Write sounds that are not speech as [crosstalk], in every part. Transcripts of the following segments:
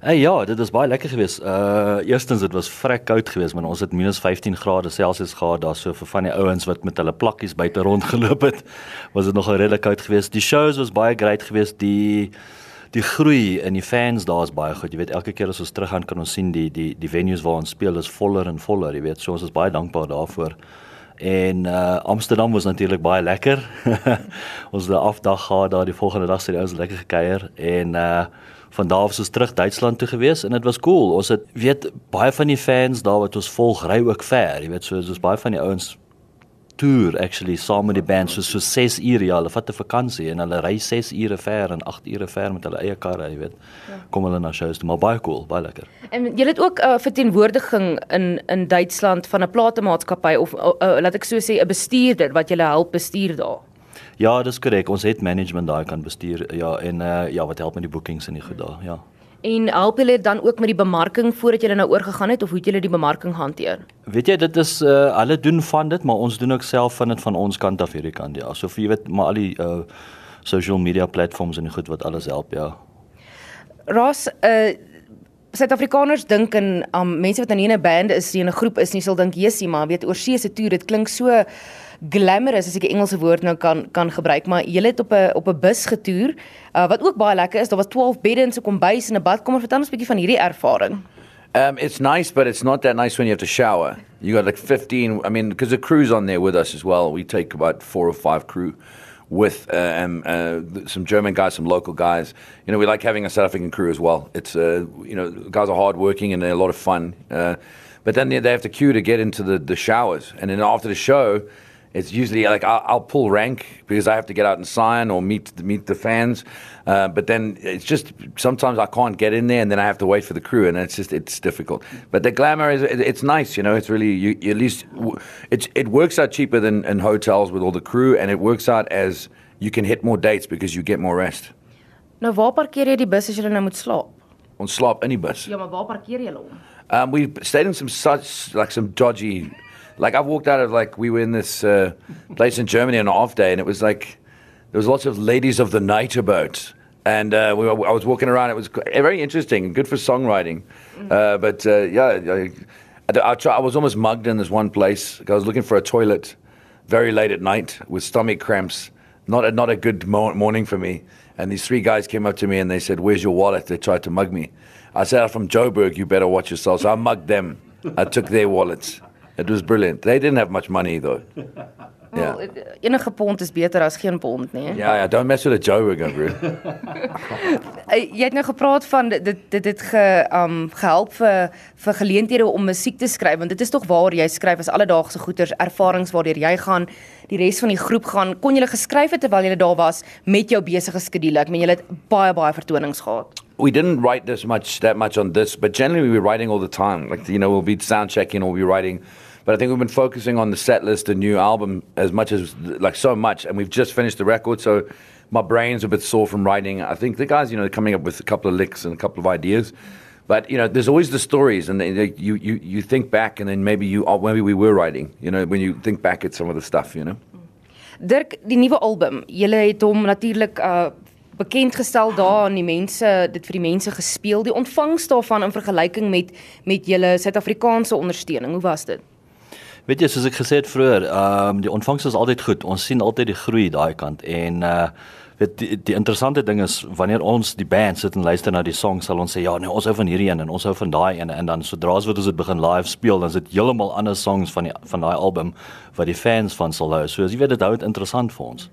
Hey, ja, dit was baie lekker geweest. Uh eerstens dit was vrek koud geweest, maar ons het minus 15 grade Celsius gehad daar so vir van die ouens wat met hulle plakkies buite rondgeloop het. [laughs] Was dit nogal redelik koud geweest. Die shows was baie great geweest. Die die groei in die fans daar is baie goed. Jy weet elke keer as ons teruggaan kan ons sien die die die venues waar ons speel is voller en voller, jy weet. So ons is baie dankbaar daarvoor. En uh Amsterdam was natuurlik baie lekker. [laughs] ons het 'n afdag gehad daar die volgende dag sê ouens lekker gekuier en uh van daar af is ons terug Duitsland toe gewees en dit was cool. Ons het weet baie van die fans daar wat ons volg ry ook ver, jy weet so soos baie van die ouens toer actually saam met die band so so 6 ure ja, hulle vat 'n vakansie en hulle ry 6 ure ver en 8 ure ver met hulle eie karre, jy weet. Ja. Kom hulle na shows toe, maar baie cool, baie lekker. En jy het ook 'n uh, verteenwoordiging in in Duitsland van 'n platemaatskappy of uh, uh, laat ek so sê 'n bestuurder wat julle help bestuur daar. Ja, dis korrek. Ons het management daai kan bestuur. Ja, en uh, ja, wat help met die bookings en die goed daar. Ja. En help julle dan ook met die bemarking voordat julle nou oorgegaan het of hoe het julle die bemarking hanteer? Weet jy, dit is uh hulle doen van dit, maar ons doen ook self van dit van ons kant af hierdie kant. Ja, so vir jy weet, maar al die uh social media platforms en goed wat alles help, ja. Ras uh Suid-Afrikaners dink en um, mense wat nou nie in 'n band is, nie in 'n groep is nie, sal dink jessie, maar weet oorsee se toer, dit klink so glamorous as ek 'n Engelse woord nou kan kan gebruik, maar jy het op 'n op 'n bus getoer. Uh, wat ook baie lekker is, daar was 12 bedde in 'n kombuis en 'n badkamer. Vertel ons 'n bietjie van hierdie ervaring. Um, it's nice, but it's not that nice when you have to shower. You got like 15. I mean, because the crew's on there with us as well. We take about four or five crew with uh, um, uh, some German guys, some local guys. You know, we like having a South African crew as well. It's uh, you know, guys are hardworking and they're a lot of fun. Uh, but then they have to queue to get into the, the showers, and then after the show, it's usually like I'll, I'll, pull rank because I have to get out and sign or meet meet the fans. Uh, but then it's just sometimes I can't get in there, and then I have to wait for the crew, and it's just it's difficult. But the glamour is it's nice, you know. It's really you, at least it's it works out cheaper than in hotels with all the crew, and it works out as you can hit more dates because you get more rest. Nou waar parkeer jy die bus as jy nou moet slaap? Ons slaap in die bus. Ja, maar waar parkeer jy hom? Um we stayed in some such like some dodgy like I've walked out of like we were in this uh, place in Germany on an off day, and it was like there was lots of ladies of the night about, and uh, we were, I was walking around. It was very interesting, good for songwriting. Mm. Uh, but uh, yeah, I, I, try, I, was almost mugged in this one place. I was looking for a toilet very late at night with stomach cramps. Not a, not a good mo- morning for me. And these three guys came up to me and they said, "Where's your wallet?" They tried to mug me. I said, "I'm from Joburg. You better watch yourself." So I mugged them. I took their wallets. It was brilliant. They didn't have much money though. Ja. [laughs] Well, enige pond is beter as geen pond, nee. Ja, ja, don't mess with a again, bro. [laughs] jy het nou gepraat van dit dit dit ge um gehelp vir vir geleenthede om musiek te skryf want dit is tog waar jy skryf as alledaagse goeters, ervarings waardeur jy gaan, die res van die groep gaan. Kon jy geskryf het terwyl jy daar was met jou besige skedule? Ek meen jy het baie baie vertonings gehad. We didn't write this much that much on this, but generally we were writing all the time. Like you know, we'll be sound checking or we'll be writing But I think we've been focusing on the set list, the new album, as much as like so much, and we've just finished the record, so my brain's a bit sore from writing. I think the guys, you know, coming up with a couple of licks and a couple of ideas. But you know, there's always the stories, and they, they, you, you you think back, and then maybe you oh, maybe we were writing. You know, when you think back at some of the stuff, you know. Dirk, die nuwe album, julle het hom natuurlik uh bekend gestel daar aan die mense, dit vir die mense gespeel. Die ontvangs daarvan in vergelyking met met julle Suid-Afrikaanse ondersteuning, hoe was dit? Weet jy soos ek gesê het vroeër, ehm um, die ontvangs is altyd goed. Ons sien altyd die groei daai kant en uh weet die, die interessante ding is wanneer ons die band sit en luister na die songs sal ons sê ja nee ons hou van hierdie een en ons hou van daai een en dan sodra as wat ons dit begin live speel dan is dit heeltemal ander songs van die van daai album wat die fans van sal hou. So as jy weet dit hou dit interessant vir ons.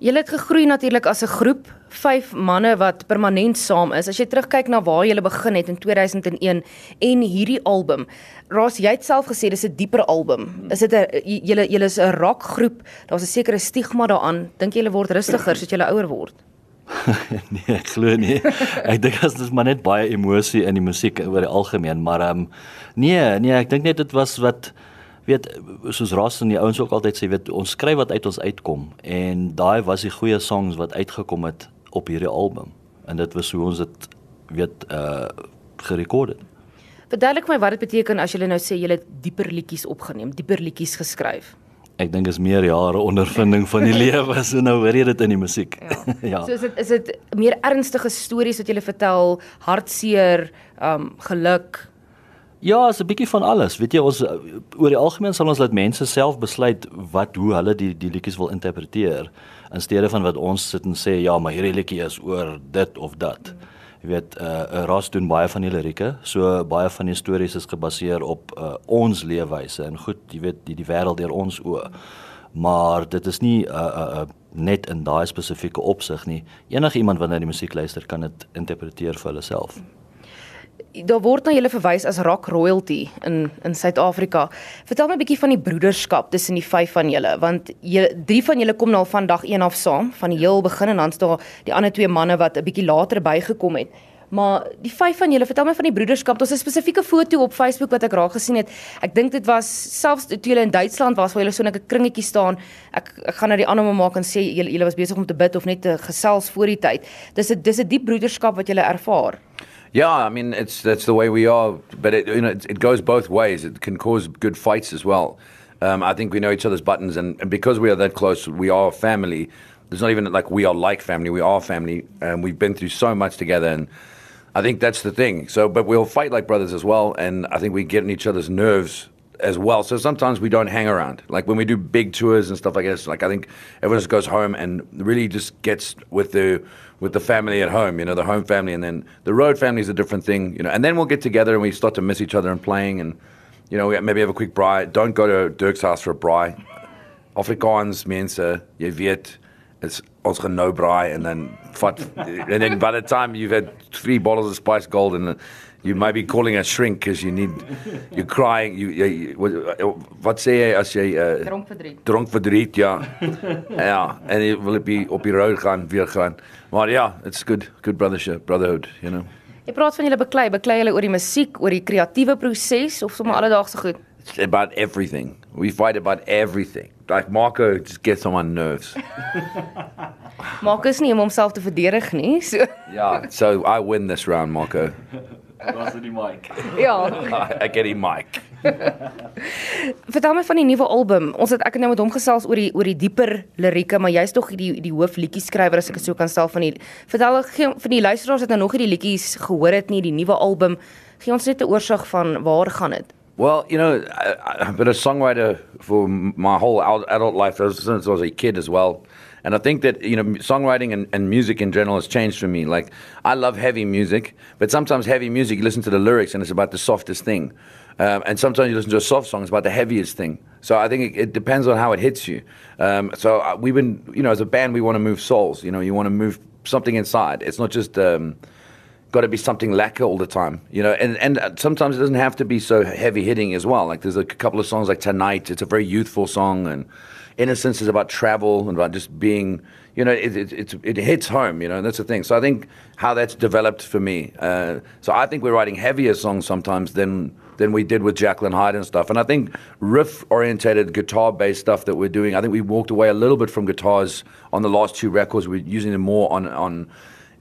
Julle het gegroei natuurlik as 'n groep, vyf manne wat permanent saam is. As jy terugkyk na waar julle begin het in 2001 en hierdie album, Ras, jy het self gesê dis 'n dieper album. Is dit 'n julle julle is 'n rockgroep. Daar's 'n sekere stigma daaraan. Dink jy julle word rustiger as jy ouer word? [laughs] nee, ek glo nie. [laughs] Ek dink as dit maar net baie emosie in die musiek oor die algemeen, maar ehm um, nee, nee, ek dink net dit was wat weet soos Ras en die ouens ook altyd sê weet ons skryf wat uit ons uitkom en daai was die goeie songs wat uitgekom het op hierdie album en dit was hoe ons dit weet uh gerekord het. Verduidelik my wat dit beteken as jy nou sê jy het dieper liedjies opgeneem, dieper liedjies geskryf. Ek dink is meer jare ondervinding van die [laughs] lewe so nou hoor jy dit in die musiek. Ja. [laughs] ja. So is dit is dit meer ernstige stories wat jy vertel, hartseer, um geluk. Ja, is 'n bietjie van alles. Weet jy, ons oor die algemeen sal ons laat mense self besluit wat hoe hulle die die liedjies wil interpreteer in steede van wat ons sit en sê ja, maar hierdie liedjie is oor dit of dat. Jy weet, uh, uh Ras doen baie van die lirieke, so baie van die stories is gebaseer op uh, ons leefwyse en goed, jy weet, die die wêreld deur ons oë. Maar dit is nie uh uh, uh net in daai spesifieke opsig nie. Enige iemand na die musiek luister, kan dit interpreteer vir hulle self. Mm daar word na julle verwys as rock royalty in in Suid-Afrika. Vertel my 'n bietjie van die broederskap tussen die vyf van julle, want julle drie van julle kom nou al van dag 1 af saam, van die heel begin en dan staan die ander twee manne wat 'n bietjie later bygekom het. Maar die vyf van julle, vertel my van die broederskap. Daar's 'n spesifieke foto op Facebook wat ek raak gesien het. Ek dink dit was selfs toe julle in Duitsland was waar julle so net 'n kringetjie staan. Ek ek gaan nou die ander maak en sê julle julle was besig om te bid of net te gesels voor die tyd. Dis 'n dis 'n diep broederskap wat julle ervaar. Yeah, I mean, it's that's the way we are, but it, you know, it, it goes both ways. It can cause good fights as well. Um, I think we know each other's buttons, and, and, because we are that close, we are family. There's not even like we are like family. We are family, and we've been through so much together. And I think that's the thing. So, but we'll fight like brothers as well, and I think we get in each other's nerves as well. So sometimes we don't hang around. Like when we do big tours and stuff like this, like I think everyone just goes home and really just gets with the with the family at home, you know, the home family, and then the road family is a different thing, you know. And then we'll get together and we start to miss each other and playing, and you know, we maybe have a quick braai. Don't go to Dirk's house for a braai. Afrikaans mense, jy weet, is ons gaan nou braai and then vat and then by the time you've had three bottles of spice gold and you might be calling a shrink because you need you're crying you, you, you wat sê jy as jy uh, dronk verdriet dronk verdriet ja. Ja en jy wil op die op die road gaan weer gaan. Maar ja it's good good brothership brotherhood you know. Jy praat van julle beklei beklei julle oor die musiek oor die kreatiewe proses of sommer alledaagse goed? It's about everything. We fight about everything like Marco just gets on my nerves [laughs] Marcus nie om homself te verdedig nie so ja so I win this round Marco Was dit die mic? [laughs] ja. ek het die mic. [laughs] Vertel my van die nuwe album. Ons het ek het nou met hom gesels oor die oor die dieper lirieke, maar jy's tog die die hoofliedjie skrywer as ek dit so kan stel van die Vertel vir die luisteraars wat nou nog nie die liedjies gehoor het nie, die nuwe album. Gee ons net 'n oorsig van waar gaan dit? Well, you know, I, I've been a songwriter for my whole adult life since I was a kid as well. And I think that, you know, songwriting and, and music in general has changed for me. Like, I love heavy music, but sometimes heavy music, you listen to the lyrics and it's about the softest thing. Um, and sometimes you listen to a soft song, it's about the heaviest thing. So I think it, it depends on how it hits you. Um, so uh, we've been, you know, as a band, we want to move souls. You know, you want to move something inside. It's not just um, got to be something lacquer all the time. You know, and and uh, sometimes it doesn't have to be so heavy hitting as well. Like there's a couple of songs like Tonight. It's a very youthful song and innocence is about travel and about just being you know it, it, it, it hits home you know And that's the thing so i think how that's developed for me uh, so i think we're writing heavier songs sometimes than than we did with Jacqueline Hyde and stuff. And I think riff orientated guitar based stuff that we're doing, I think we walked away a little bit from guitars on the last two records. We're using them more on on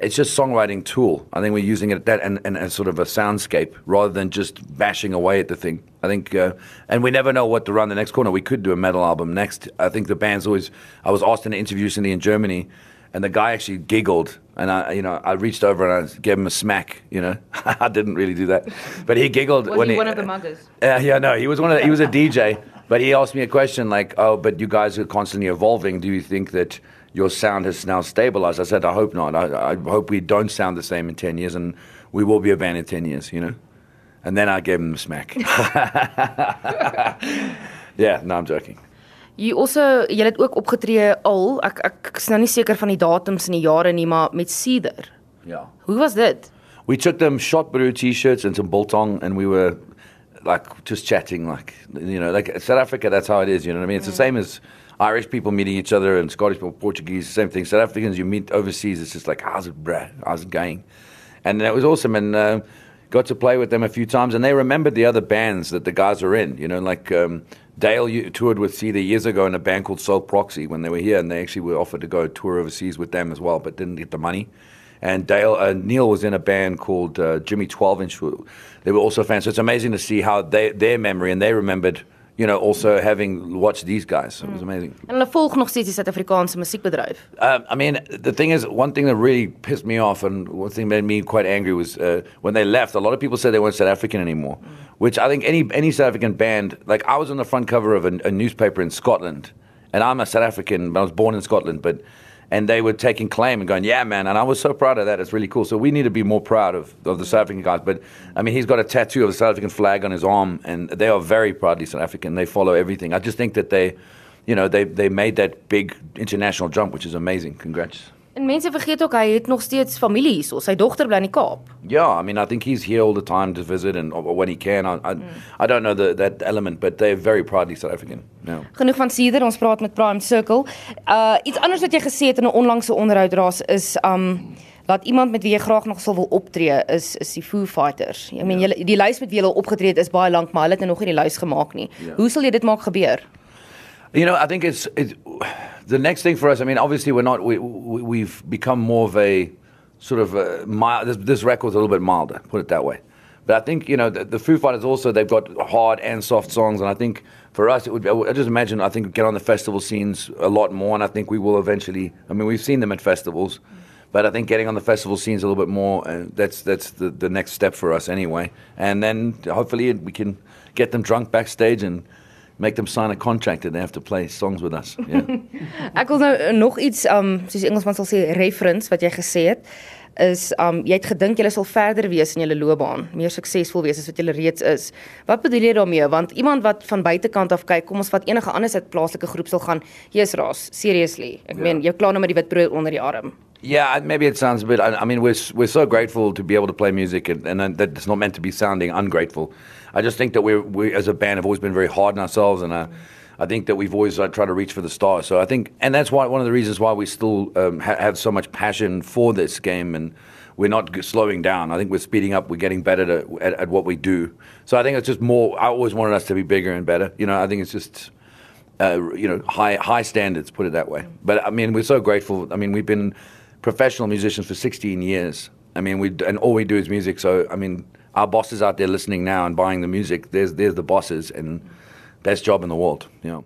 it's just songwriting tool. I think we're using it that and, and as sort of a soundscape rather than just bashing away at the thing. I think, uh, and we never know what to run the next corner. We could do a metal album next. I think the band's always. I was asked in an interview recently in Germany, and the guy actually giggled, and I, you know, I reached over and I gave him a smack. You know, [laughs] I didn't really do that, but he giggled was when he, he one of the muggers. Uh, yeah, no, he was one of. The, he was a DJ, but he asked me a question like, "Oh, but you guys are constantly evolving. Do you think that?" your sound has now stabilized. I said, I hope not. I, I, hope we don't sound the same in 10 years and we will be a band in 10 years, you know? And then I gave him a smack. [laughs] yeah, no, I'm joking. You also, jy het ook opgetree al, ek ek is nou nie seker van die datums en die jare nie, maar met Cedar. Ja. Hoe was dit? We took them shot brew t-shirts and some biltong and we were like just chatting like you know like South Africa that's how it is you know what I mean it's mm. the same as Irish people meeting each other and Scottish people, Portuguese, same thing. South Africans you meet overseas, it's just like, how's it, bruh? How's it going? And that was awesome. And uh, got to play with them a few times. And they remembered the other bands that the guys were in. You know, like um, Dale toured with Cedar years ago in a band called Soul Proxy when they were here. And they actually were offered to go tour overseas with them as well, but didn't get the money. And Dale uh, Neil was in a band called uh, Jimmy 12 Inch. They were also fans. So it's amazing to see how they, their memory and they remembered you know, also having watched these guys. It was amazing. En hulle volg nog steeds die Suid-Afrikaanse musiekbedryf. Um, I mean, the thing is, one thing that really pissed me off and one thing made me quite angry was uh, when they left. A lot of people said they weren't South African anymore, which I think any any South African band, like I was on the front cover of a, a newspaper in Scotland, and I'm a South African, but I was born in Scotland, but. And they were taking claim and going, yeah, man. And I was so proud of that. It's really cool. So we need to be more proud of, of the South African guys. But I mean, he's got a tattoo of the South African flag on his arm, and they are very proudly South African. They follow everything. I just think that they, you know, they they made that big international jump, which is amazing. Congrats. En mense vergeet ook hy het nog steeds familie hierso. Sy dogter bly in die Kaap. Yeah, I mean, I think he's here all the time to visit, and or when he can. I I, I don't know the, that element, but they're very proudly South African. Yeah. Genoeg van Cedar, ons praat met Prime Circle. Uh iets anders wat jy gesê het in 'n onlangse onderhoud raas is um dat iemand met wie jy graag nog sal wil optree is is die Foo Fighters. I mean, julle die lys met wie hulle opgetree het is baie lank, maar hulle het nou nog nie die lys gemaak nie. Ja. Hoe sal jy dit maak gebeur? You know, I think it's it, the next thing for us. I mean, obviously, we're not. We, we we've become more of a sort of a mild. This, this record's a little bit milder, put it that way. But I think you know the, the Foo Fighters also they've got hard and soft songs, and I think for us it would. I just imagine I think get on the festival scenes a lot more, and I think we will eventually. I mean, we've seen them at festivals, but I think getting on the festival scenes a little bit more. Uh, that's that's the the next step for us anyway, and then hopefully we can get them drunk backstage and make them sign a contract that they have to play songs with us. Yeah. [laughs] Ek wil nou uh, nog iets um soos Engelsman sal sê reference wat jy gesê het is um jy het gedink jy sal verder wees in jou loopbaan, meer suksesvol wees as wat jy reeds is. Wat bedoel jy daarmee? Want iemand wat van buitekant af kyk, kom ons vat enige ander uit plaaslike groep sal gaan, jy's raas, seriously. Ek Ja. meen, jy klaar nou met die wit brood onder die arm. Yeah, maybe it sounds a bit. I, I mean, we're we're so grateful to be able to play music, and, and that it's not meant to be sounding ungrateful. I just think that we we as a band have always been very hard on ourselves, and uh, I think that we've always uh, tried to reach for the stars. So I think, and that's why one of the reasons why we still um, ha- have so much passion for this game, and we're not slowing down. I think we're speeding up. We're getting better to, at, at what we do. So I think it's just more. I always wanted us to be bigger and better. You know, I think it's just uh, you know, high high standards, put it that way. But I mean, we're so grateful. I mean, we've been professional musicians for 16 years. I mean, we and all we do is music. So I mean, our bosses out there listening now and buying the music. There's there's the bosses and best job in the world. You know.